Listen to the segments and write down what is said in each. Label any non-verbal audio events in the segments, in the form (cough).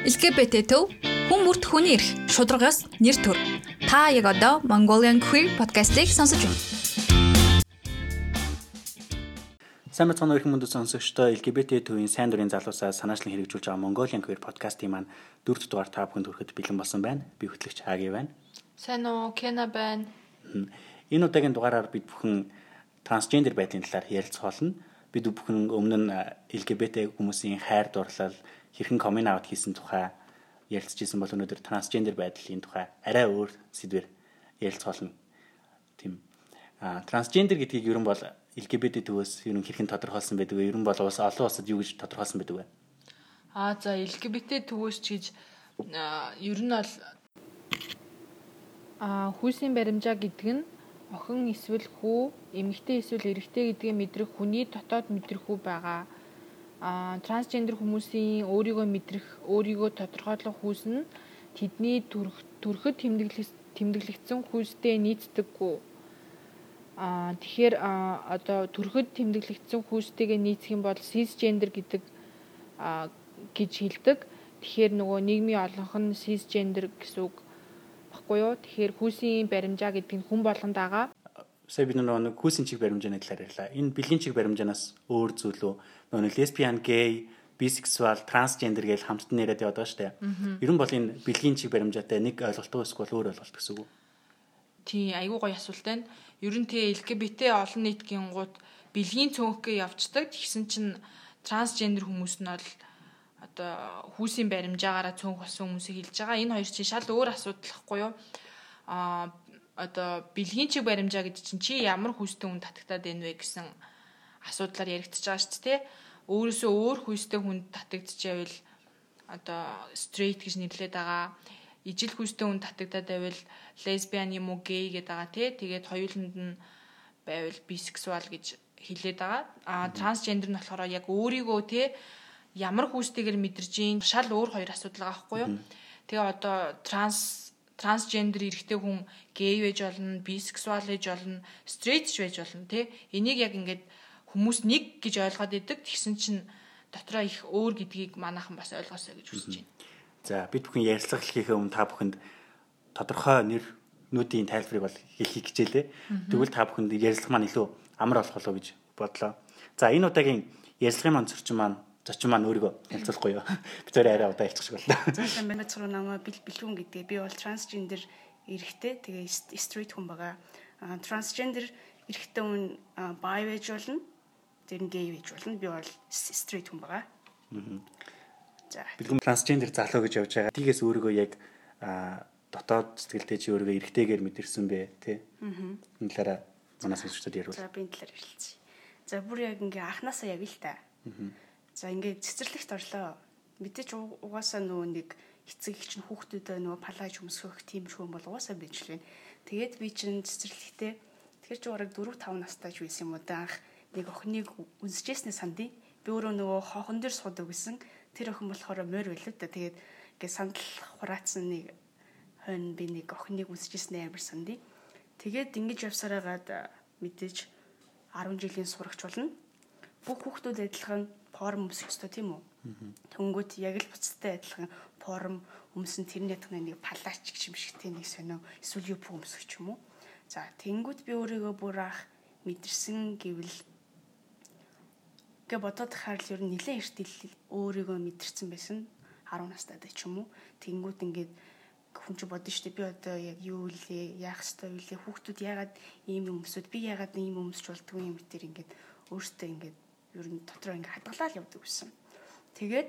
LGBT төв хүн бүрт хүний эрх шударгаас нэр төр. Та яг одоо Mongolian Queer podcast-ийг сонсож байна. Сайн мэцхан өрхөн мөндөд сонсогчдоо LGBT төвийн сайн дурын залуусаа санаачлан хэрэгжүүлж байгаа Mongolian Queer podcast-ийн маань дөрөвд дугаар та бүхэнд хүрэхэд бэлэн болсон байна. Би хөтлөгч Хаги байна. Сайн уу, Кена байна. Энэ удаагийн дугаараар бид бүхэн трансгендер байдлын талаар ярилцах болно. Бид бүхэн өмнө нь LGBT хүмүүсийн хайр дурлал хэрхэн комин аут хийсэн тухай ярилцж исэн бол өнөөдөр трансгендер байдлын тухай арай өөр сэдвэр ярилцах болно. Тийм. А трансгендер гэдгийг ер нь бол LGBT төвөөс ер нь хэрхэн тодорхойлсон байдаг вэ? Ер нь бол улс олон улсад юу гэж тодорхойлсон байдаг вэ? Аа за LGBT төвөөс ч гэж ер нь бол аа хүйсийн баримжаа гэдэг нь охин эсвэл хүү, эмэгтэй эсвэл эрэгтэй гэдгээ мэдрэх хүний дотоод мэдрэх үү байгаа а трансгендер хүмүүсийн өөрийгөө мэдрэх, өөрийгөө тодорхойлох хүйс нь тэдний төрөхөд тэмдэглэгдсэн хүйстэй нийцдэггүй. А тэгэхээр одоо төрөхөд тэмдэглэгдсэн хүйстэйгээ нийцэх юм бол сисгендер гэдэг гэж хэлдэг. Тэгэхээр нөгөө нийгмийн олонх нь сисгендер гэсэн үг баггүй юу? Тэгэхээр хүйсийн баримжаа гэдэг нь хүн болгонд байгаа сая бид нэг хүүсийн чиг баримжааны талаар ярьлаа. Энэ бэлгийн чиг баримжаанаас өөр зүйл үү? Нөгөө лесбиан, гей, бисексуал, трансгендер гэж хамтд нь яриад яваад байгаа шүү дээ. Ер нь бол энэ бэлгийн чиг баримжаатай нэг ойлголттой эсвэл өөр ойлголт гэсэн үг үү? Тий, айгүй гоё асуулт байна. Ер нь тэгээ LGBT олон нийтгийн гууд бэлгийн цөөнхгөө явцдаг. Тэгсэн чинь трансгендер хүмүүс нь бол одоо хүүсийн баримжаагаараа цөөнх болсон хүмүүсийг хэлж байгаа. Энэ хоёр чинь шал өөр асуудал гэхгүй юу? Аа одоо бэлгийн чиг баримжаа гэдэг чинь чи ямар хүстэй хүн татагтаад байна вэ гэсэн асуудлаар яригдчихэж байгаа шүү дээ. Өөрөөсөө өөр хүстэй хүнд татагдчихвэл одоо straight гэж нэрлэдэг байгаа. Ижил хүстэй хүн татагдаад байвал lesbian юм уу gay гэдэг байгаа тий. Тэгээд хоёуланд нь байвал bisexual гэж хэлээд байгаа. А трансгендер нь болохоор яг өөрийгөө тий ямар хүстэйгээр мэдэрж ийн шал өөр хоёр асуудал байгаа байхгүй юу. Тэгээ одоо транс трансгендер эрэгтэй хүн гей байж болно, бисексуал байж болно, стрейт ч байж болно тий. Энийг яг ингээд хүмүүс нэг гэж ойлгоод идэг. Тэгсэн чинь дотроо их өөр гэдгийг манайхан бас ойлгосоо гэж хүсэж байна. За бид бүхэн ярилцлага хийхээ өмнө та бүхэнд тодорхой нэр нүүдийн тайлбарыг бол хэлхийг хичээлээ. Тэгвэл та бүхэнд ярилцлага маань илүү амар болох болов уу гэж бодлоо. За энэ удаагийн ярилцлагын маань зөрчин маань зочин маань өөрийгөө ялцуулахгүй юу. (laughs) Би зөв арай удаа хэлчих шиг боллоо. За манай царуу намаа бил бэлгүүн гэдэг. Би бол трансгендер эрэгтэй. Тэгээ стрит хүн байгаа. Трансгендер эрэгтэй хүн бай байж болно. Тэр нь гей байж болно. Би бол стрит хүн байгаа. За. Бэлгүүн трансгендер залуу гэж явж байгаа. Тгээс өөрийгөө яг дотоод сэтгэлдээ чи өөрийгөө эрэгтэйгээр мэдэрсэн бэ, тий? Аа. Энэ талаараа манай сонсогчдод ярил. За би энэ талаар хэлцгээе. За бүр яг ингээ анханасаа яг л та. Аа За ингээд цэцэрлэгт орлоо. Мэдээч угаасаа нөгөө нэг эцэг их чинь хүүхдүүдээ нөгөө палаж өмсгөх тийм шүүн бол угаасаа бичлээ. Тэгээд би чинь цэцэрлэгтээ тэр чи ураг 4 5 настай ч байсан юм уу даах нэг охиныг үнсэжсэний сандыг би өөрөө нөгөө хоохон дээр суудаг гэсэн тэр охин болохоор морь байлаа да. Тэгээд ингээд сандал хураацсан нэг хойно би нэг охиныг үнсэжсэний амар сандыг. Тэгээд ингэж явсараагаад мэдээж 10 жилийн сурагч болно. Бүх хүүхдүүд адилхан форм өмсөх ёстой тийм үү? Тэнгүүт яг л буцтай адилхан форм өмсөн тэрний ятганы нэг палач гэх юм шигтэй нэг сонио эсвэл юп өмсөх ч юм уу. За тэнгүүт би өөрийгөө бүр ах мэдэрсэн гэвэл гэ бодоод тахаар л ер нь нэлээд эртэл өөрийгөө мэдэрсэн байсан 10 настай ч юм уу. Тэнгүүт ингээд хүн ч бодно шүү дээ би одоо яг юу илээ яах ёстой вэ хүүхдүүд яагаад ийм юм өмсөд би яагаад ийм өмсч болдгоо юм битэр ингээд өөртөө ингээд ер нь дотроо ингээ хадгалаад явдаг гэсэн. Тэгээд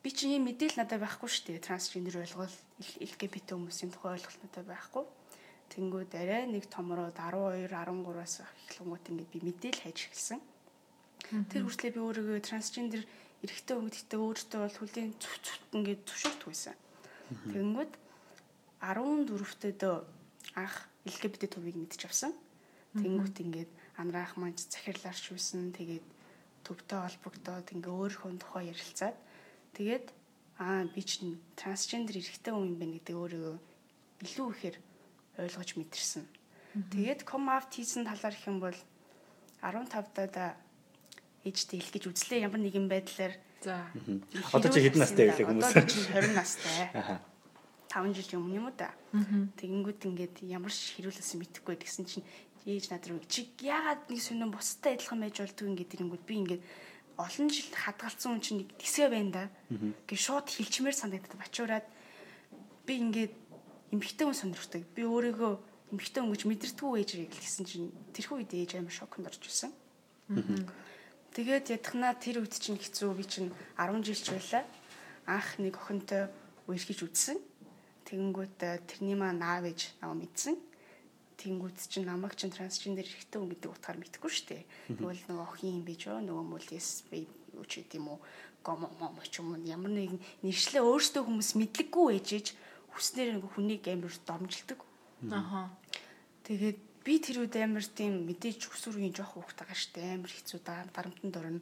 би чинь ийм мэдээлэл надад байхгүй шүү дээ. Трансгендер ойлгол LGBT хүмүүсийн тухай ойлголт надад байхгүй. Тэнгүүд арай нэг томроод 12 13-аас эхлэнгүүт ингээ би мэдээлэл хайж эхэлсэн. Тэр хүртлээр би өөрийгөө трансгендер эрэгтэй өнгөдөгтэй өөртөө бол хүлийн зүв зүвт ингээ зөвшөөрдөг байсан. Тэнгүүд 14-т дөө анх LGBT төвийг мэдчих авсан. Тэнгүүт ингээд анраах маань захирлаарч үйсэн. Тэгээд төвтэй холбогдоод ингээ өөрийнхөө тухай ярилцаад тэгээд аа би чинь трансгендер эрэгтэй хүн юм байна гэдэг өөрийгөө илүү ихээр ойлгож мэдэрсэн. Тэгээд come out хийсэн талаар их юм бол 15 даа ээжтэй хэлэх гэж үзлээ ямар нэгэн байдлаар За. Одоо чи хэдэн настай вэ хүмүүс? Одоо чи 20 настай. Аха. 5 жилийн өмнө юм уу да. Тэгэнгүүт ингээд ямар ч хэрүүлсэн мэдэхгүй тэгсэн чинь ээж над руу чи яагаад нэг сонин бустай адилхан байж болдгүй ингээд ирэнгүүт би ингээд олон жил хадгалсан хүн чинь нэг тэсгэ байна да. Гэ шууд хилчмээр санагдаад бачуураад би ингээд эмхтэй хүн сонирхдаг. Би өөрийгөө эмхтэй хүн гэж мэдэрдэггүй ээжийг гэсэн чинь тэрхүү үед ээж амар шоконд орж ирсэн. Тэгээд ядахнаа тэр үед чинь хэцүү би чинь 10 жил ч байлаа. Анх нэг охинтой үерхэж үдсэн. Тэгэнгүүт э, тэрний маа наав ээж наваа мэдсэн. Тэнгүүд чинь намайг чинь трансгендер эрэгтэй хүн гэдэг утгаар мэдгүй шүү дээ. Тэгвэл нөгөө охин юм биш үү? Нөгөө мөлс би юу ч гэдэм үү? Гомо момо ч юм уу ямар нэгэн нэршлээ өөрсдөө хүмүүс мэдлэггүй ээжэж хүснээр нөгөө хүнийг амар домжилдог. Аха. Тэгээд би тэр үед амар тийм мэдээж өсвөргийн жоох байгаа штэ амар хэцүү дарамтанд орно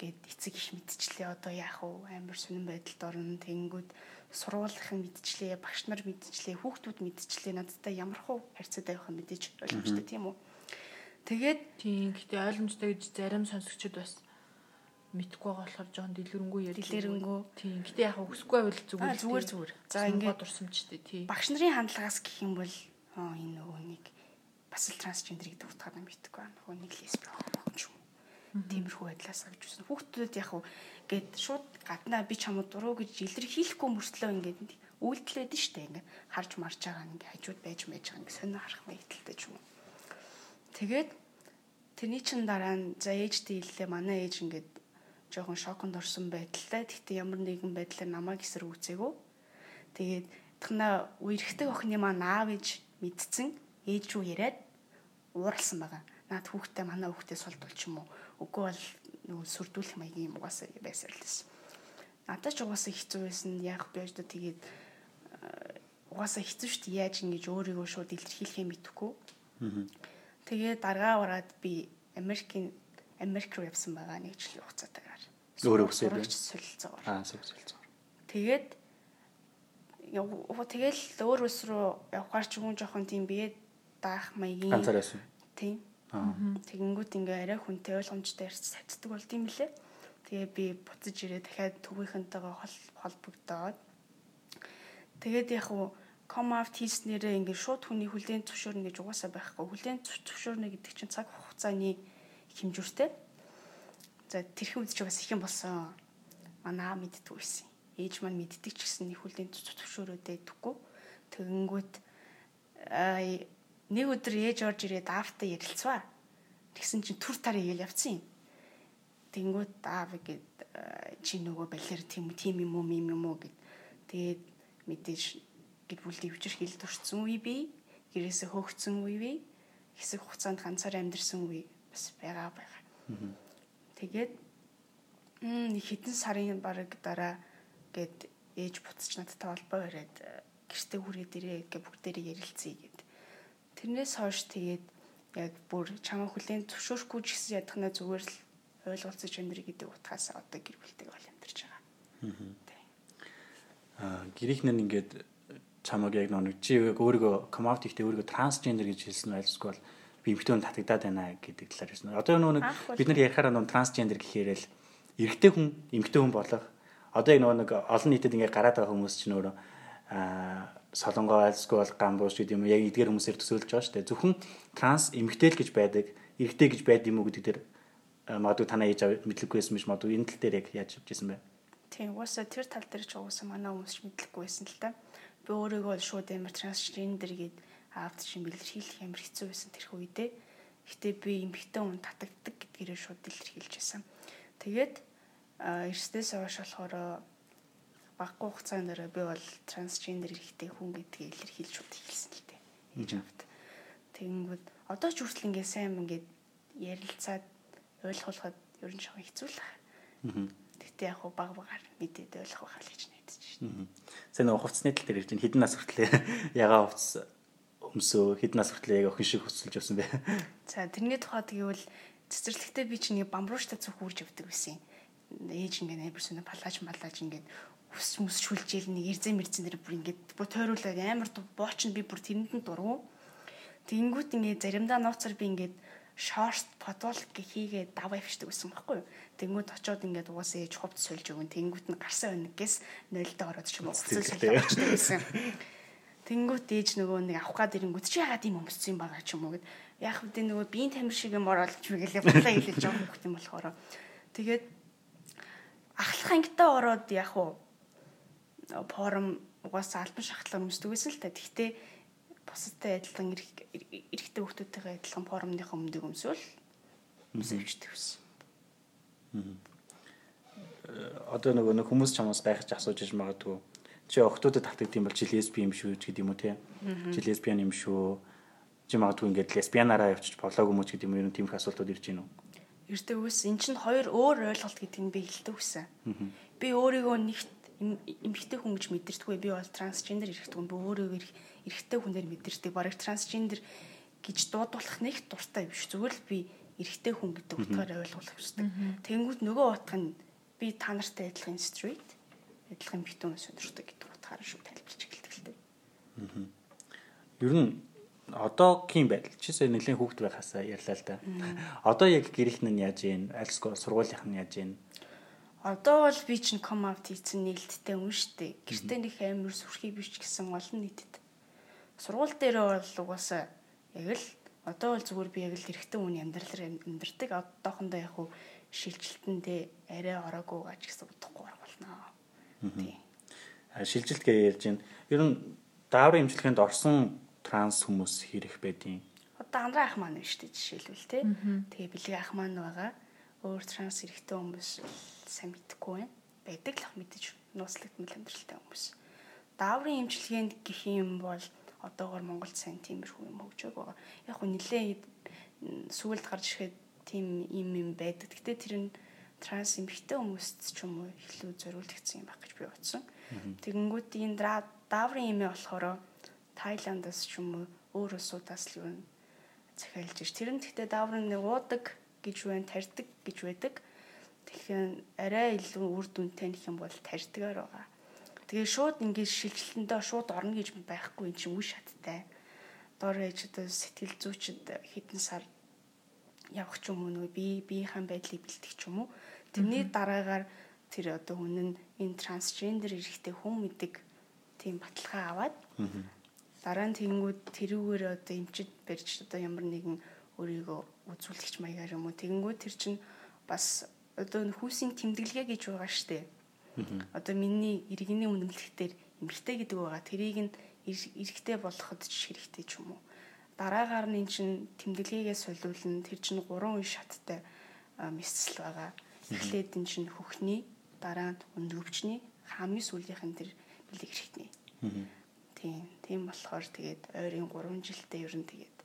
гэд эцэг их мэдчихлээ одоо яах вэ амар сонирн байдалд орно тэнгүүд сургуулийнхын мэдчлээ багш нар мэдчлээ хүүхдүүд мэдчлээ надтай ямар хуу харьцаатай байх нь мэдээж ойлгомжтой тийм үү тэгээд Тийм. Гэтэ ойлгомжтой гэж зарим сонсогчид бас мэдгүй байгаа болохоор жоон дэлгэрэнгүй ярьж Дэлгэрэнгүй. Тийм. Гэтэ яг үсгүй байвал зүгээр. Зүгээр, зүгээр. За, ингээд- дурсамжтэй тий. багш нарын хандлагаас гэх юм бол аа энэ нөгөө нэг бас л трансгендер гэдэг утгаар нь мэдхгүй байна. Нөгөө нэг лесби уу. Тиймэрхүү байдлаас гэж үсэн. Хүүхдүүд яг уу гээд шууд гаднаа би чамд дуруу гэж илэрхийлэхгүй мөртлөө ингээд үйлдэл байдаг штэ ингээд харж марж байгаа ингээд хажууд байж байж байгаа ингээд сонио харах маягдaltaй ч юм уу. Тэгээд тэрний чин дараа нь за ээжтэй хэллээ манай ээж ингээд жоохон шоконд орсон байдалтай. Гэхдээ ямар нэгэн байдлаар намайг эсрэг үзээгөө. Тэгээд тхна үерхдэг охины маань аав ээж мэдсэн ээж рүү яриад ууралсан байгаа. Наад хүүхдээ манай хүүхдээ сулдвал ч юм уу. Үгүй бол нөгөө сүрдүүлэх маягийн юм угаасаа байсан л дэс. Надад ч угаасаа хэцүү байсан. Яг би өөдөө тэгээд э, угаасаа хэцүү шүү дээ. Яаж ингэж өөрийгөө шууд илэрхийлэхээ мэдэхгүй. Тэгээд даргаа ураад би Америкийн Америк руу явсан байгаа нэг жилийн хугацаатайгаар. Өөрөө? Сурагч солилцоогоор. Аа сүлцэлцээ. Тэгээд яв- тэгэл өөр ус руу явахаар ч юм уу жоохон тийм бие даах маягийн Ганцаар байсан. тийм. Тэгэнгүүт ингээ арай хүнтэй ойлгомжтой ярьж сацдаг болд юм лээ. Тэгээ би буцаж ирээ дахиад төвийнхэнтэйгээ хол холбогдоод тэгээд яг уу ком аут хийснээрээ ингээ шууд хүний хүлээн зөвшөөрнө гэж угаасаа байхгүй. Хүлээн зөв- зөвшөөрнө гэдэг чинь цаг хугацааны хэмжүүртэй. За тэрхэн ч бас их юм болсон. Манаа мэддэг байсан. Ээж маань мэддэг ч гэсэн хүлээн зөв- зөвшөөрөөдэй гэдэггүй. Тэгэнгүүт аа нэг өдөр ээж орж ирээд аавтай ярилцваа. Тэгсэн чинь түр тар игээл явцсан юм. Тэнгүүд аав гээд э, чи нөгөө балер тийм тийм юм уу юм юм уу гэд. Тэгээд мэдээж гэд бүлдий өвчр хил турцсан үе би гэрээсээ хөөгцсөн үе би хэсэг хугацаанд ганцаар амьдэрсэн үе бас байгаа байгаа. Тэгээд нэг хэдэн сарын бараг дараа гээд ээж буцаж надтай холбоо бариад э, гэртээ хүрээд ирээ гэ бүгдээрээ ярилцъя гэд. Тэрнээс хойш тэгээд яг бүр чамаа хүлээн зөвшөөрөхгүй ч гэсэн ядахна зүгээр л ойлголцож амьдрий гэдэг утгаас одоо гэр бүлтэйгээ бол амьдарч байгаа. Аа гэрийнхэн нь ингээд чамаг яг нэг чи өөрийгөө комаут ихтэй өөрийгөө трансгендер гэж хэлсэн байлсгүй бол би эмхтэн татагдаад байна гэдэг талаар хэлсэн. Одоо нөгөө нэг бид нар ярихаараа нөгөө трансгендер гэхээр л эрэгтэй хүн эмхтэн хүн болох одоо яг нөгөө нэг олон нийтэд ингээд гараад байгаа хүмүүс чинь өөрөө аа солонгоо айлсгүй бол гамбууш гэдэг юм яг эдгээр хүмүүсээр төсөөлж байгаа шүү дээ. Зөвхөн транс эмхтэл гэж байдаг, эрэгтэй гэж байд юм уу гэдэг дээр аа, магадгүй танаа ээж аваа мэдлэггүй байсан биш магадгүй энэ тал дээр яг яаж явж исэн бэ? Тийм угаасаа тэр тал дээр ч угаасаа манай хүмүүс ч мэдлэхгүй байсан л та. Би өөрийгөө л шууд амар трансгендер гээд аавд чинь бэлэрхийлэх амар хэцүү байсан тэр үедээ. Гэтэ би эмхтэн хүн татагддаг гэдгээрээ шууд илэрхийлж байсан. Тэгээд а, эртнээс хойш болохоор баггүй хугацаанд дараа би бол трансгендер эрэгтэй хүн гэдгийг илэрхийлж шууд хэлсэн л дээ. Ээж авд. Тэгэнгүүт одоо ч хүртэл ингээ сайн ингээд ярилцаад ойлгуулахад ер нь жоохон хэцүү л байна. Гэтэ яг баг багаар мэдээд ойлгох байхаа л гэж найдаж шин. Сайн нөгөө хувцсны тал дээр ирж. Хэдэн нас хүртлээ (laughs) ягаа хувцс өмсөө хэдэн нас хүртлээ яг охин шиг хөсөлж явсан бэ? (laughs) За тэрний тухайд гэвэл цэцэрлэгтээ би чинь нэг бамбууштай цүх үрж явдаг байсан юм. Ээж ингээ нейбер сүнэ палаж малаж ингээ хүс мүс шүлжээл нэг эрзэн мэрзэн дээр бүр ингээ бо тойруулаад амар бооч нь би бүр тэрэнд нь дургу. Тэнгүүт ингээ заримдаа нууцаар би ингээ шорт подвол хийгээ даваа ивчдэг гэсэн байхгүй юу. Тэнгүүд очоод ингээд угаасаа ээж хувц сольж өгөн тэнгүүд нь гарсан өнөгөөс 0-д ороод ч юм уу уцал сольж өгчдөг гэсэн. Тэнгүүд ээж нөгөө нэг авах гад ирэнгүүт чи яагаад ийм өмссөн юм байгаа ч юм уу гэд яг хэвдээ нөгөө биеийн тамир шиг юм оролж мэгэл бутлаа хэлж байгаа хөх юм болохоор тэгээд ахлах ангитай ороод яг уу форум угаасаа альбан шахтлаар өмсдөг гэсэн л та. Гэхдээ бусадтай адилхан эрэгтэй хүмүүстэйгээ адилхан форумныхаа өмнөд өмсвөл өмсөвчтэй байсан. Одоо нөгөө нэг хүмүүс чамаас гайхаж асууж иж магадгүй. Чи охтуудад татдаг юм бол чи лесби юм шүү гэдэг юм уу те? Чи лесбиан юм шүү. Чи магадгүй ингээд лесбианаараа явчих болоогүй мөч гэдэг юм ер нь тийм их асуултууд ирж байна уу? Ирдэг ус. Эн чинь хоёр өөр ойлголт гэдэг нь би хэлдэг үсэн. Би өөрийгөө нэгт эмэгтэй хүн гэж мэдэрдэггүй. Би бол трансгендер эрэгтэй хүн. Би өөрийгөө эрэгтэй хүнээр мэдэрдэг. Бараг трансгендер гэж дуудуулах нэг дуртай биш. Зүгээр л би эрэгтэй хүн гэдэг утгаараа ойлгуулах хүсдэг. Тэнгүүд нөгөө утга нь би та нартай адилхан street адилхан эмэгтэй хүн сонирхдаг гэдэг утгаараа шүү тайлбарч эхэлдэг л дээ. Ер нь одоогийн байдал чи сая нэлийн хүүхд байхасаа ярьлаа л да. Одоо яг гэрийнх нь яаж ийн, альско сургуулийнх нь яаж ийн Одоо бол би чинь come out хийсэн нээлттэй юм штэ. Гэртээ нэг амар сүрхий биш гэсэн олон нийтэд. Сургууль дээр бол угаасаа яг л одоо бол зүгээр би яг л эрэгтэй хүний амьдралаар амьдардаг. Одоохондоо яг хуу шилжилтэндээ арай ороогүй гаж гэсэн утгагүй болно. Тий. Шилжилт гэж ярьж байна. Ер нь дааврын имчилгээнд орсон транс хүмүүс хэрэг байдیں۔ Одоо андраа ах маань шүү дээ жишээлбэл тий. Тэгээ бэлэг ах маань байгаа. Өөр транс эрэгтэй хүмүүс сайн мэдэхгүй байна. Байдаг л ах мэдээж нууцлагдмал амьдралтай хүмүүс. Дааврын имчилгээнд гэх юм бол одоогоор Монголд сайн тиймэрхүү юм хөгжөөг байгаа. Яг хөө нилээ сүүлд гарч ирэхэд тийм юм юм байдаг. Гэтэ тэр нь транс эмхтэй хүмүүст ч юм уу илүү зориулагдсан юм байх гэж би бодсон. Тэгэнгүүт энэ дааврын имээ болохоор Тайландаас ч юм уу өөр улсуудаас л юу захиалж ир. Тэр нь гэхдээ дааврын нэг уудаг гэж байна, тарьдаг гэж байдаг. Тэгэхээр арай илүү үр дүнтэй нөх юм бол тарьдгаар байгаа. Тэгээ шууд ингээд шилжилтэндээ шууд орно гэж байхгүй юм чинь үе шаттай. Дор ээж одоо сэтгэл зүйчэд хэдэн сар явах ч юм уу би биеийн байдлыг бэлтгэх ч юм уу. Тэрний дараагаар тэр одоо хүн нь энэ трансгендер эрэгтэй хүн мэдэг тийм баталгаа аваад дараа нь тэгэнгүүт тэрүүгээр одоо эмчид барьж одоо ямар нэгэн өөрийгөө үзүүлэгч маягаар юм уу тэгэнгүүт тэр чинь бас одоо хүүсийн тэмдэглэгээ гэж байгаа штэ. Одоо миний иргэний үнэмлэхтэр эмгтэй гэдэг байгаа. Тэрийг нь эрэгтэй болгоход ч хэрэгтэй ч юм уу. Дараагаар нь эн чин тэмдэглэгээ солиулна. Тэр чин гурван үе шаттай мэсэл байгаа. Эхлээд эн чин хөхний, дараа нь өндөвчний, хамгийн сүүлийнх нь тэр бэлэг хэрэгтний. Тийм. Тийм болохоор тэгээд ойрын 3 жилдээ ер нь тэгээд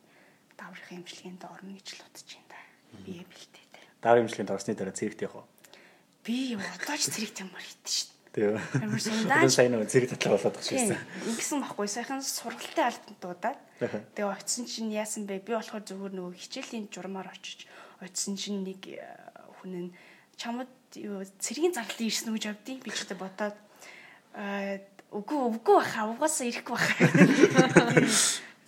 даврын хэмжлэгэнд орно гэж л бодож байна. Бие бэлтээ дааврын имчилгээнд орсны дараа цэрэгт явах уу? Би одоо ч цэрэгт ямар хийдэж шин. Тийм. Сундаа. Сайн нэг цэрэг татлаа болоод багш байсан. Ингэсэн баггүй сайхан сургалтын альбанд дуудаад. Тэгээ очисон чинь яасан бэ? Би болохоор зүгээр нөгөө хичээлийн журмаар очиж очисон чинь нэг э, хүн нь чамд юу цэргийн зарлалын ирсэн үгэж авдیں۔ Би ч гэдэг бодоод аа үгүй үгүй баха угаасаа ирэхгүй баха.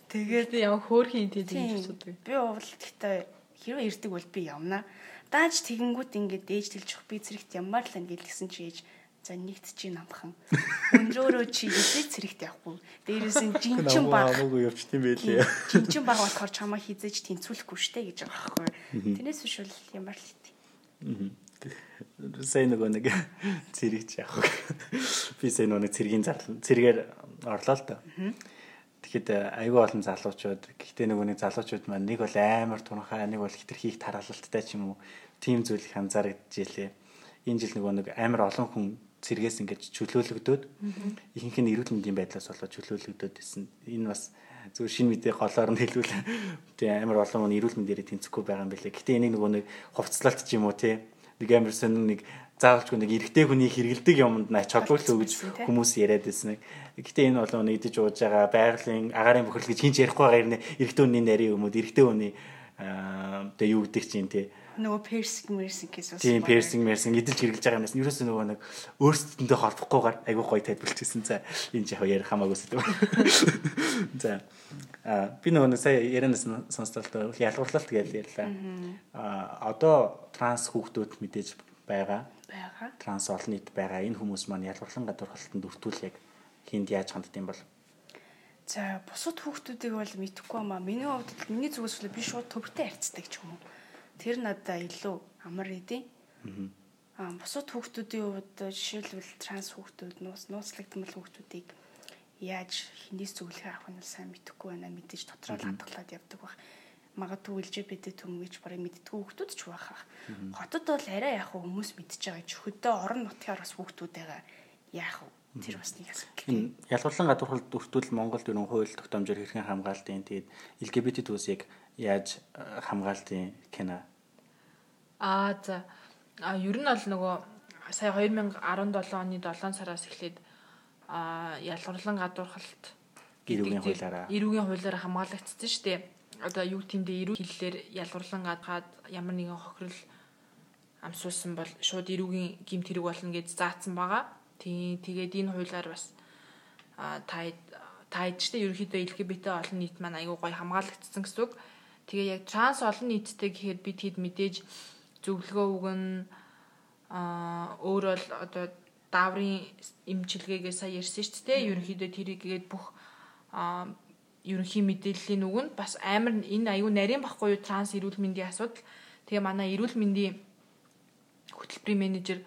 Тэгээд ямар хөөрхийн тийм юм асуудаг. Би бол гэхдээ хэрвээ ирдэг бол би явна. Дааж тэгэнгүүт ингээд ээж тэлжих би зэрэгт ямар л ангил гэсэн чи ээж за нэгт чи намхан. Өндрөөрөө чи эсээ зэрэгт явахгүй. Дээрээс нь (laughs) жинчин баг. Хамаагүй явчих тийм байлээ. Жинчин баг болохоор чамаа хизээж тэнцвүүлэхгүй штэ гэж байгаа байхгүй. Тэрнээс биш бол ямар л хит. Сайн нөгөө нэг (laughs) цэрэгч явах. (laughs) Би сайн нөгөө цэргийн зарлал цэргээр орлоо л та. Тэгэхэд айгүй олон залуучууд гэхдээ нөгөө нэг залуучууд маань нэг бол амар тунхай, нэг бол хитрхийх тархалттай ч юм уу тийм зүйл их анзаарэгдэж илээ. Энэ жил нөгөө нэг амар олон хүн цэргээс ингэж чөлөөлөгдөөд ихэнх нь эрүүл мэндийн байдлаас болоод чөлөөлөгдөөд исэн. Энэ бас зүгээр шинэ мэдээ голоор нь хэлвэл тийм амар олон хүн эрүүл мэндээрээ тэнцэхгүй байгаа юм билээ. Гэтэ энийг нөгөө нэг хувцлалт ч юм уу тий нэг амар сонин нэг заавалчгүй нэг эрэгтэй хүний хэрэгэлдэг юмд нач чадварлаа гэж хүмүүс яриад байсан. Гэтэ энэ бол нэгдэж ууж байгаа байгалийн агаарын бохирол гэж хинч ярихгүй байгаа юм эрэгтэй хүний нарийн өмөд эрэгтэй хүний тэгээ юу гэдэг чинь тий нөгөө персик мерсик гэсэн Тийм персинг мерсинг эдэлж хэрэглэж байгаа юмнаас ерөөсөө нөгөө нэг өөрсдөндөө холбохгүйгээр айгүй гоё тайлбарлчихсан. За энэ яг ярих хамаагүй зүйл. (laughs) За а би нөгөө нэг сая ярианаас сонстолтой ялгуурлалт гэж ярьлаа. А одоо транс хүүхдүүд мэдээж байгаа. байгаа. Транс олон нийт байгаа. Энэ хүмүүс маань ялгуурлан гадуурхалтанд өртүүл яг хинд яаж хандд юм бол За бусад хүүхдүүдийг бол мэдэхгүй маа. Миний хувьд л миний зүгээс л би шууд төвтэй харьцдаг ч юм уу. Тэр надаа илүү амар идэв. Аа бусад хүүхдүүдийн хувьд жишээлбэл транс хүүхдүүд, нууц нууцлагдмал хүүхдүүдийг яаж хинээс зөвлөхөө авах нь сайн мэдэхгүй байна. Мэдээж дотроо л хадгалаад явдаг баг. Магадгүй LGBT түмгэж барыг мэддэггүй хүүхдүүд ч байх. Хотод бол арай вэ хүмүүс мэдчихэж байгаа ч хөдөө орон нутгаар бас хүүхдүүд байгаа. Яах вэ? Тэр бас нэг асуулт. энэ ялгуурлан гадуурхалт өртүүл Монголд ерөн хууль тогтоомжоор хэрхэн хамгаалтын тэгээд LGBT төсийг яаж э, хамгаалтын кино Аа за. А ер нь бол нөгөө сая 2017 оны 7 сараас эхлээд а ялгарлан гадуурхалт Эрүүгийн гэдэг хуулиараа. эрүүгийн хуулиараа хамгаалагдсан шүү дээ. Одоо юу гэмдэ эрүү хэллэр ялгарлан гадгаад ямар нэгэн хохирол амсуулсан бол шууд эрүүгийн гимт хэрэг болно гэж заасан байгаа. Тийм тэгээд энэ хуулиар бас та та ичтэй ерөнхийдөө LGBT олон нийт маань аягүй гоё хамгаалагдсан гэсэн үг. Тэгээ яг транс олон нийттэй гэхээр бид хэд мэдээж зөвлөгөө өгнө а өөр бол одоо дааврын эмчилгээгээ сая ярьсан шүү дээ. Ерөнхийдөө тэрийгээд бүх а ерөнхий мэдээллийн үг нь бас амар энэ аюу нарийн баггүй юу транс эрүүл мэндийн асуудал. Тэгээ манай эрүүл мэндийн хөтөлбөрийн менежер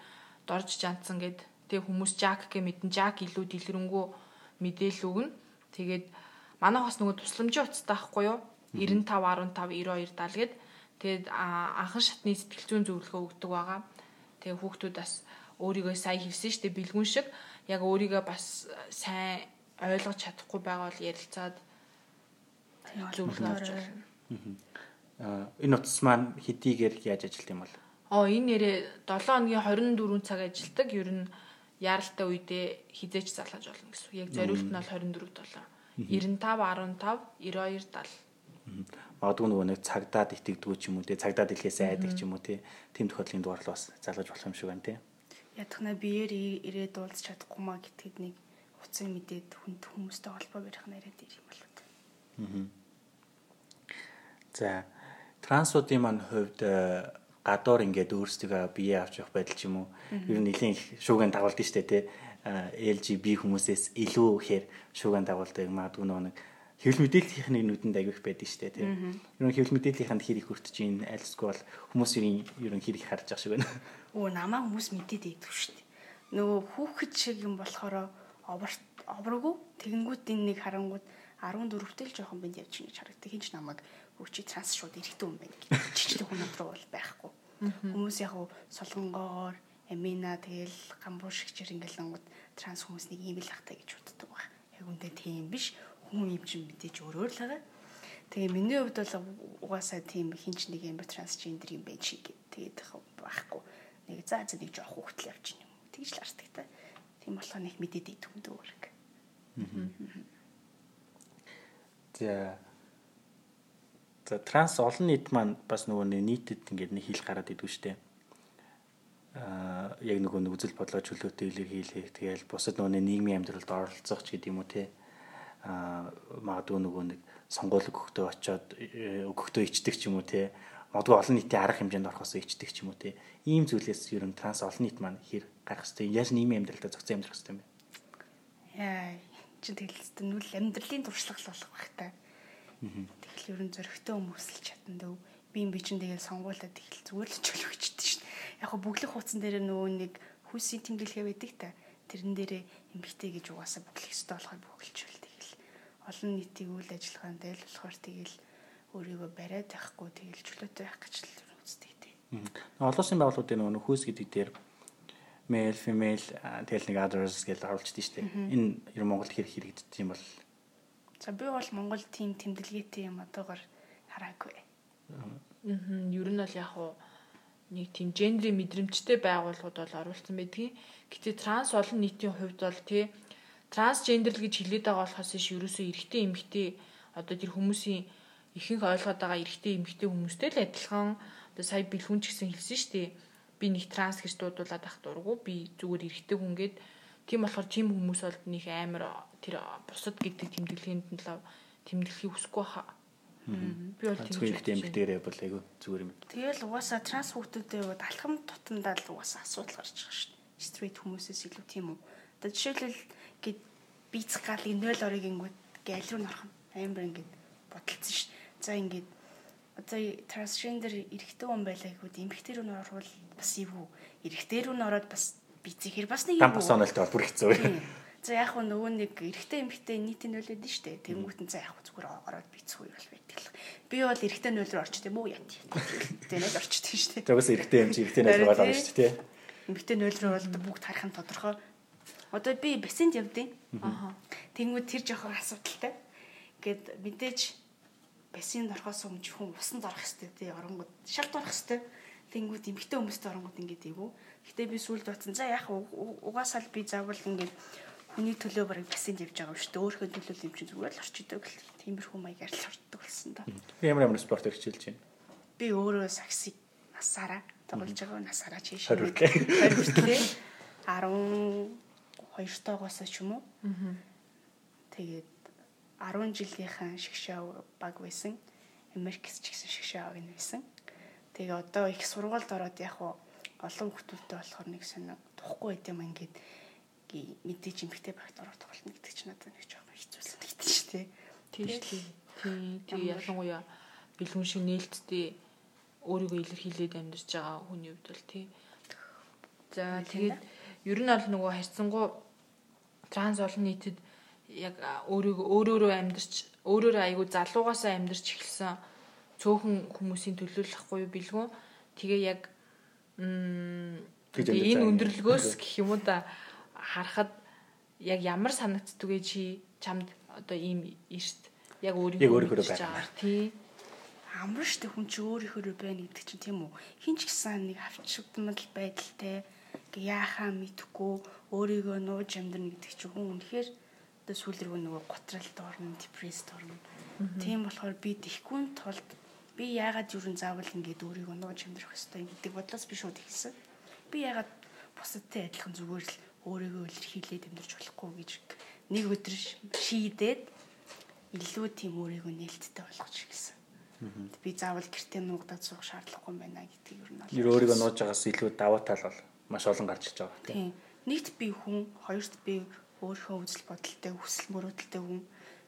дорж жантсан гэд тэгээ хүмүүс жак гэ мэдэн жак илүү дэлгэрэнгүй мэдээлэл өгнө. Тэгээд манай бас нөгөө тусламжийн утастай байхгүй юу? 95 15 92 70 гэд тэгээд анхан шатны сэтгэл зүйн зөвлөгөө өгдөг байгаа. Тэгээ хүүхдүүд бас өөрийгөө сайн шүү дээ бэлгүн шиг яг өөрийгөө бас сайн ойлгож чадахгүй байгаа бол ярилцаад зөвлөгөө авч болно. А, энэ утас маань хэдийгээр яаж ажилт юм бол Оо энэ нэрээ 7 хоногийн 24 цаг ажилдаг. Ер нь яаралтай үедээ хизээч залгаж болно гэсэн. Яг зориулт нь бол 24 7. 95 15 92 70. магадгүй нөгөө нэг цагдаад итгэдэггүй ч юм уу те цагдаад илхээс айдаг ч юм уу те тийм тохиолдлын дугаар л бас залгаж болох юм шиг байна те Ядахна биеэр ирээд уулз чадахгүй маа гэтгэд нэг уцын мэдээд хүнд хүмүүстэй холбоо барих арай дээр юм болоо. За трансуудын маань хувьд э, гадуур ингээд өөрсдөө бие авч явах байдал ч юм уу? Ер нь нэлийн их шууган дагуулдаг штэ те. А, LGB хүмүүсээс илүү ихээр шууган дагуулдаг магадгүй нэг хэвлэл мэдээллийнхний нүдэнд агих байдаг штэ те. Ер нь хэвлэл мэдээллийнхэнд хэр их хүртэж ийн альсгүй бол хүмүүс ер нь хэр их харж байгаа шиг байна. Өө намаа хүмүүс мэдээд идэх шүү дээ. Нөгөө хүүхэд шиг юм болохоор оварт овргүй тэгэнгүүт энэ нэг харангууд 14-тэл жоохон бинд явж ингэж харагддаг. Хинч намайг өчи транс шууд эрэхтэн юм байна гэж. Жижиг хүн руу бол байхгүй. Хүмүүс яг уу солонгоор амина тэгэл гамбуу шигчээр ингээл ангууд транс хүмүүс нэг ийм л ахтай гэж боддог баг. Яг үндэ тийм биш. Хүн юм чинь мэдээж өөрөөр л байгаа. Тэгээ миний хувьд бол угаасаа тийм хинч нэг юм трансгендер юм байна шиг тэгээд байхгүй. Нэг заа заа нэг жоох хөтл явж юм. Тэгж л артдаг та. Тийм болохоор нэг мэдээд идэх юм дөө үрг. За. За транс олон нийт маань бас нөгөө нэг нийтэд ингээд нэг хил гараад идэв штэ. Аа яг нөгөө нэг үзэл бодлоо чөлөөтэй илэрхийлэх тэгэл бусад нөгөө нийгмийн амьдралд оролцох ч гэдэг юм уу те. Аа магадгүй нөгөө нэг сонгууль өгөхдөө очиод э, өгөхдөө ичдэг ч юм уу те. Магадгүй олон нийтийн арга хэмжээнд орохосоо ичдэг ч юм уу те. Ийм зүйлээс ер нь транс олон нийт маань хэр гарах хэвтэй яаж нийгмийн амьдралдаа зохицон амьдрах хэвтэй юм бэ? Яа, чи тэгэл нүл амьдралын туршлага болох байх та. Тэгэл ерөн зөрөгтэй хүмүүсэлж чадна дөө. Би юм би чин тэгэл сонгуулаад тэгэл зүгээр л чөлөөгчдөө шин. Яг го бүглэх хуудсан дээр нөгөө нэг хүсийн тэмдэглэгээ байдаг та. Тэрэн дээрээ эмбихтэй гэж угаасаа бүглэх ёстой болохоор бүгэлжүүл тэгэл. Олон нийтийн үйл ажиллагаанд дээл болохоор тэгэл өөрийгөө бариад байхгүй тэгэл чөлөөтэй байх гэж л үздэг тий. Олон байгууллагуудын нөгөө хүүс гэдэг дээр male female тэгэл нэг others гэж оруулчихдээ шүү дээ. Энэ ер Монголд хэр хэрэгддэг юм бол За би бол Монгол тим тэмдэглэгээтэй юм одоогор хараагүй. Мгм. Ер нь бол яг уу нэг тийм гендрийн мэдрэмжтэй байгууллагууд бол оруулсан байдгийг. Гэтэ транс олон нийтийн хувьд бол тий трансгендер л гэж хэлээд байгаа болохоос иш ерөөсөө эрэгтэй эмэгтэй одоо тэр хүмүүсийн ихэнх ойлгоод байгаа эрэгтэй эмэгтэй хүмүүстэй л адилхан Одоо сая бэлгүн ч гэсэн хэлсэн шүү дээ. Би нэг транс гэж дуудуулаад ах дургу. Би зүгээр эргэтэй хүнгээд тийм болохоор тийм хүмүүс бол нэг амар тэр бусад гэдэг тэмдэглэгийн төлөө тэмдэглэхийг хүсэхгүй хаа. Би бол Зүгээр ихтэй эмгтээрээ бол айгүй зүгээр юм. Тэгэл угаасаа транс хүүхдүүдээ бол алхам тутамдаа л угаасаа асуудал гарч байгаа шүү дээ. Стрейт хүмүүсээс илүү тийм үү. Одоо жишээлбэл гээд бийцэх галыг 0 орыг ингүүд гээл рүү норох амар ингээд бодолцсон шүү дээ. За ингээд одоо трансгендер эрэгтэй хүн байлаа гэхүүд эмэгтэй рүү н орвол бас эвгүй. Эрэгтэй рүү н ороод бас бийцэхэр бас нэг Там бас онолтой бол бүр хэцүү. Тийм. За яг хөө нөгөө нэг эрэгтэй эмэгтэй нийтийн нөлөөд нь штэ. Тэнгүүт нь за яг хөө зүгээр ороод бийцэх үйл байдаг л. Би бол эрэгтэй нөл рүү орчтой мүү яа. Тэнийг орчтой штэ. Тэгээс эрэгтэй юм чи эрэгтэй найз байгаа юм шүү дээ. Эмэгтэй нөл рүү бол бүгд харах нь тодорхой. Одоо би бассейнд явдیں۔ Аха. Тэнгүүд тэр жоохон асуудалтай. Ингээд мэдээж бассейнд орохоос өмнө хүн усанд орох хэрэгтэй тий оронгууд шалт орох хэрэгтэй. Тэнгүүд эмэгтэй хүмүүстэй оронгууд ингээд эвгүй. Гэтэ би сүүлд батсан. За яах вэ? угаасаа л би заавал ингээд хүний төлөө барыг бассейнд явж байгаа юм шүү дээ. Өөрийнхөө төлөө юм чинь зүгээр л орчдөг л. Тиймэрхүү маягаар л орчдөг болсон да. Би ямар ямар спорт хичээлж байна. Би өөрөө саксыг насаараа тоглож байгаа насаараа чийш. 20 хүртлээ. 20 хүртлээ 12 тоогоос ч юм уу. Тэгээд 10 жилийнхэн шгшаа баг байсан. Америкс ч гэсэн шгшаа баг байсан. Тэгээ одоо их сургуульд ороод яг уу олон хүмүүсттэй болохоор нэг сонир тухгүй байт юм ингээд мэдээж эмхтэй багт ороод тоглоно гэдэг чинь надад нэг жоохон хэцүүлсэн гэдэг чинь тий. Дээ. Тийм. Тэгээ ялангуяа бэлгүн шиг нээлттэй өөрийгөө илэрхийлээд амьдарч байгаа хүний хувьд бол тий. За тэгээд ер нь бол нөгөө харьцангуй транс олон нийтэд яг өөрийгөө өөрөөрөө амьдарч өөрөөрөө айгу залуугаасаа амьдарч эхэлсэн цөөхөн хүмүүсийн төлөөлөхгүй бэлгүн тэгээ яг энэ байгаа өндөрлгөөс гэх юм уу да харахад яг ямар санагддгүй чи чамд одоо ийм эрт яг өөрийнхөө байгаагаар тий. Амар штэ хүн чи өөрийнхөө байна гэдэг чинь тийм үү. Хин ч гэсэн нэг авчигдмал байдалтай яахаа мэдхгүй өөрийгөө нууж амьдрна гэдэг чинь хүн үнэхээр одоо сүүлрүү нөгөө готралд орно, депресд орно. Тийм болохоор би тэхгүй тулд би яагаад юурын заавал ингэж өөрийгөө нууж ёстой юм гэдэг бодлоос би шууд хэлсэн. Би яагаад бусадтай адилхан зүгээр л өөрийгөө илэрхийлээд амьдрч болохгүй гэж нэг өдөр шийдээд илүү тийм өөрийгөө нээлттэй болгож гисэн. Би заавал гэртээ нуугдаад суух шаардлагагүй юм байна гэдгийг ер нь Ер өөрийгөө нууж байгаас илүү даваа тал бол маш олон гарч иж байгаа. тийм. Тийм. Нэгт би хүн, хоёрт би өөрийнхөө үзэл бодолтой, хүсэл мөрөөдөлтэй хүн.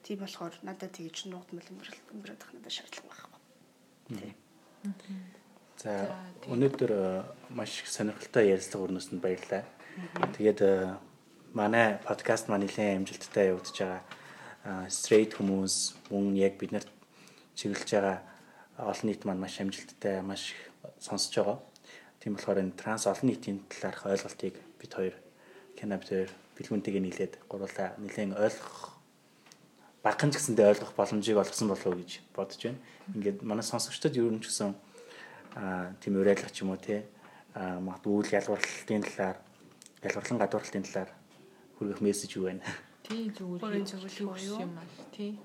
Тийм болохоор надад тэгж нуугдмал амьдрал амьдрах надад шаардлага байхгүй. Тийм. За өнөөдөр э, маш их сонирхолтой ярилцлага өрнөсөнд баярлалаа. Тэгээд э, манай подкаст маань нэлээд амжилттай явагдаж байгаа. э, Straight хүмүүс мөн яг бид нарт чиглэж байгаа олон нийт маань маш амжилттай маш их сонсож байгаа. Тийм болохоор энэ транс олон нийтийн талаарх ойлголтыг бид хоёр Кена бид хоёр бэлгүнтэйгээ нийлээд гурлаа нэлээд ойлгох багхан ч гэсэндээ ойлгох боломжийг олгосон болов уу гэж бодож байна. Ингээд манай сонсогчдод ер нь ч гэсэн аа тийм уриалга ч юм уу те аа магадгүй үйл ялгарлалтын талаар ялгарлан гадуурлалтын талаар хүргэх мессеж юу байна? тий зүгээр буюу? юм аа тий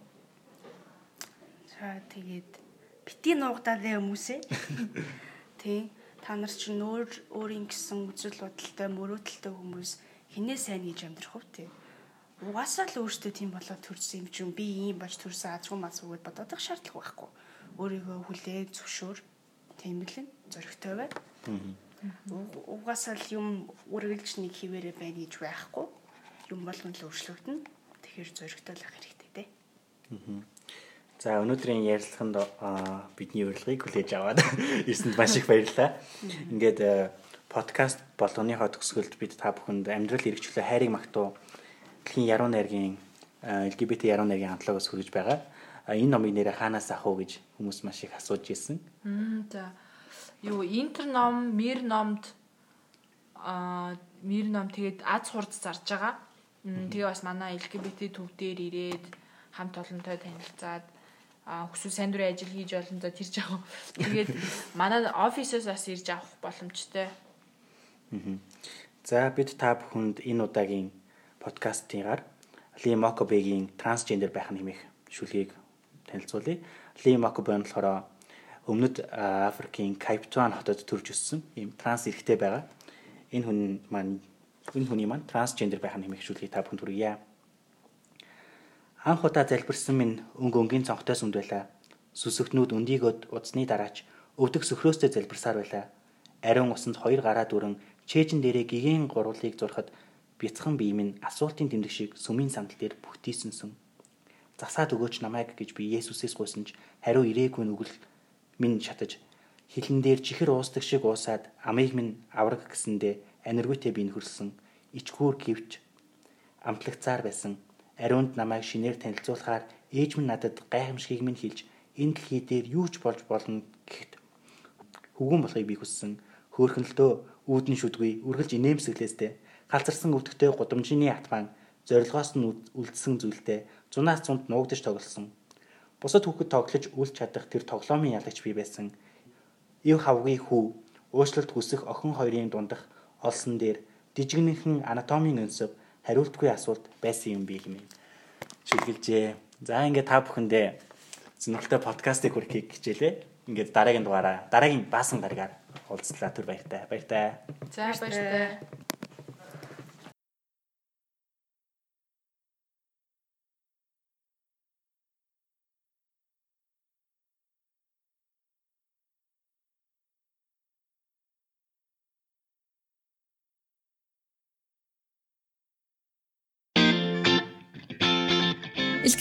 За тэгээд бити нуугдаад бай хүмүүсээ. (laughs) Тийм. Та нар чинь өөр өөрийн гэсэн үзэл бодолтой, мөрөөдөлтэй хүмүүс хинээ сайн гэж амьдрах уу тийм. Угаасаа л өөртөө тийм болоод төрсөн юм чинь би ийм болж төрсөн азгүй мас үгээд бодох шаардлага байхгүй. Өөрийгөө хүлээ зөвшөөр нь зөрөгтэй бай. Уг- Угаасаа л юм үргэлж нэг хിവэрэ байна гэж байхгүй. Юм болгон л өөрчлөгдөн. Тэгэхээр зөрөгтэй л байх хэрэгтэй те. За өнөөдрийн ярилцлаганд бидний урилгыг хүлээж аваад (laughs) ирсэнд маш их баярлалаа. Ингээд э, подкаст болгоныхоо төгсгөлд бид та бүхэнд амьдрал эрхчлөө хайрыг магтуу дэлхийн яруу найргийн LGBT яруу найргийн хамтлагаас хүргэж байгаа. Энэ номыг нэрээ хаанаас авах уу гэж хүмүүс маш их асууж ирсэн. За юу интер ном, мир номд аа мир ном тэгээд аз хурд зарж байгаа. Тэгээ бас манай LGBT төв дээр ирээд хамт олонтой танилцаад сайн дурын ажил хийж олондоо тэрж авах. Тэгээд манай офисоос бас ирж авах боломжтой. За бид та бүхэнд энэ удаагийн подкастынгаар Ли Мокобегийн трансгендер байх нэмэх шүлгийг танилцуулъя. Ли Мокобе нь болохоор өмнөд Африкийн Town хотод төрж өссөн ийм транс эрэгтэй байгаа. Энэ хүн маань энэ хүний маань трансгендер байх нь хэмээгшүүлгийг та бүхэн түргийе. Анх удаа залбирсан минь өнгө өнгийн цонхтой сүмд байлаа. Сүсэгтнүүд өндийгөд удсны дараач өвдөх сөхрөөстэй залбирсаар байлаа. Ариун усанд хоёр гараа дүрэн чэйжин дээрээ гигийн гурвлыг зурхад бяцхан бие минь асуултын тэмдэг шиг сүмийн сандал дээр бүхтийсэнсэн. Засаад өгөөч намайг гэж би Есүсээс гуйсан ч хариу ирээгүй нүгэл минь шатаж хилэн дээр чихэр уусдаг шиг уусаад амийг минь авраг гэсэндээ аниргүйтэй би нөхөрсөн ичгүүр гівч амтлагцаар байсан ариунд намайг шинээр танилцуулахаар ээж минь надад гайхамшигыг минь хэлж энэ дэлхий дээр юу ч болж болно гэхэд хүгүн болохыг би хүссэн. Хөөхнөлтөө үүдэн шүдгүй үргэлж инээмсэглээстэй галзарсан өвдөгтэй гудамжины атман зорилгоос нь үлдсэн зүйлтэй зунаас зунд нуугдж тоглосон. Бусад хүүхэд тоглож үлч чадах тэр тоглоомын ялагч би байсан. Ив хавгийн хүү уучлалт хүсэх охин хоёрын дундах олсон дээр дижигнэхэн анатомийн өнсөв хариултгүй асуулт байсан юм би хэмээн шилгэлжээ. За ингээд та бүхэндээ сонирхолтой подкастыг хүргэхийг хичээлээ. Ингээд дараагийн дугаараа дараагийн баасан дараагаар уулзлаа түр баяртай. Баяртай. За баяртай.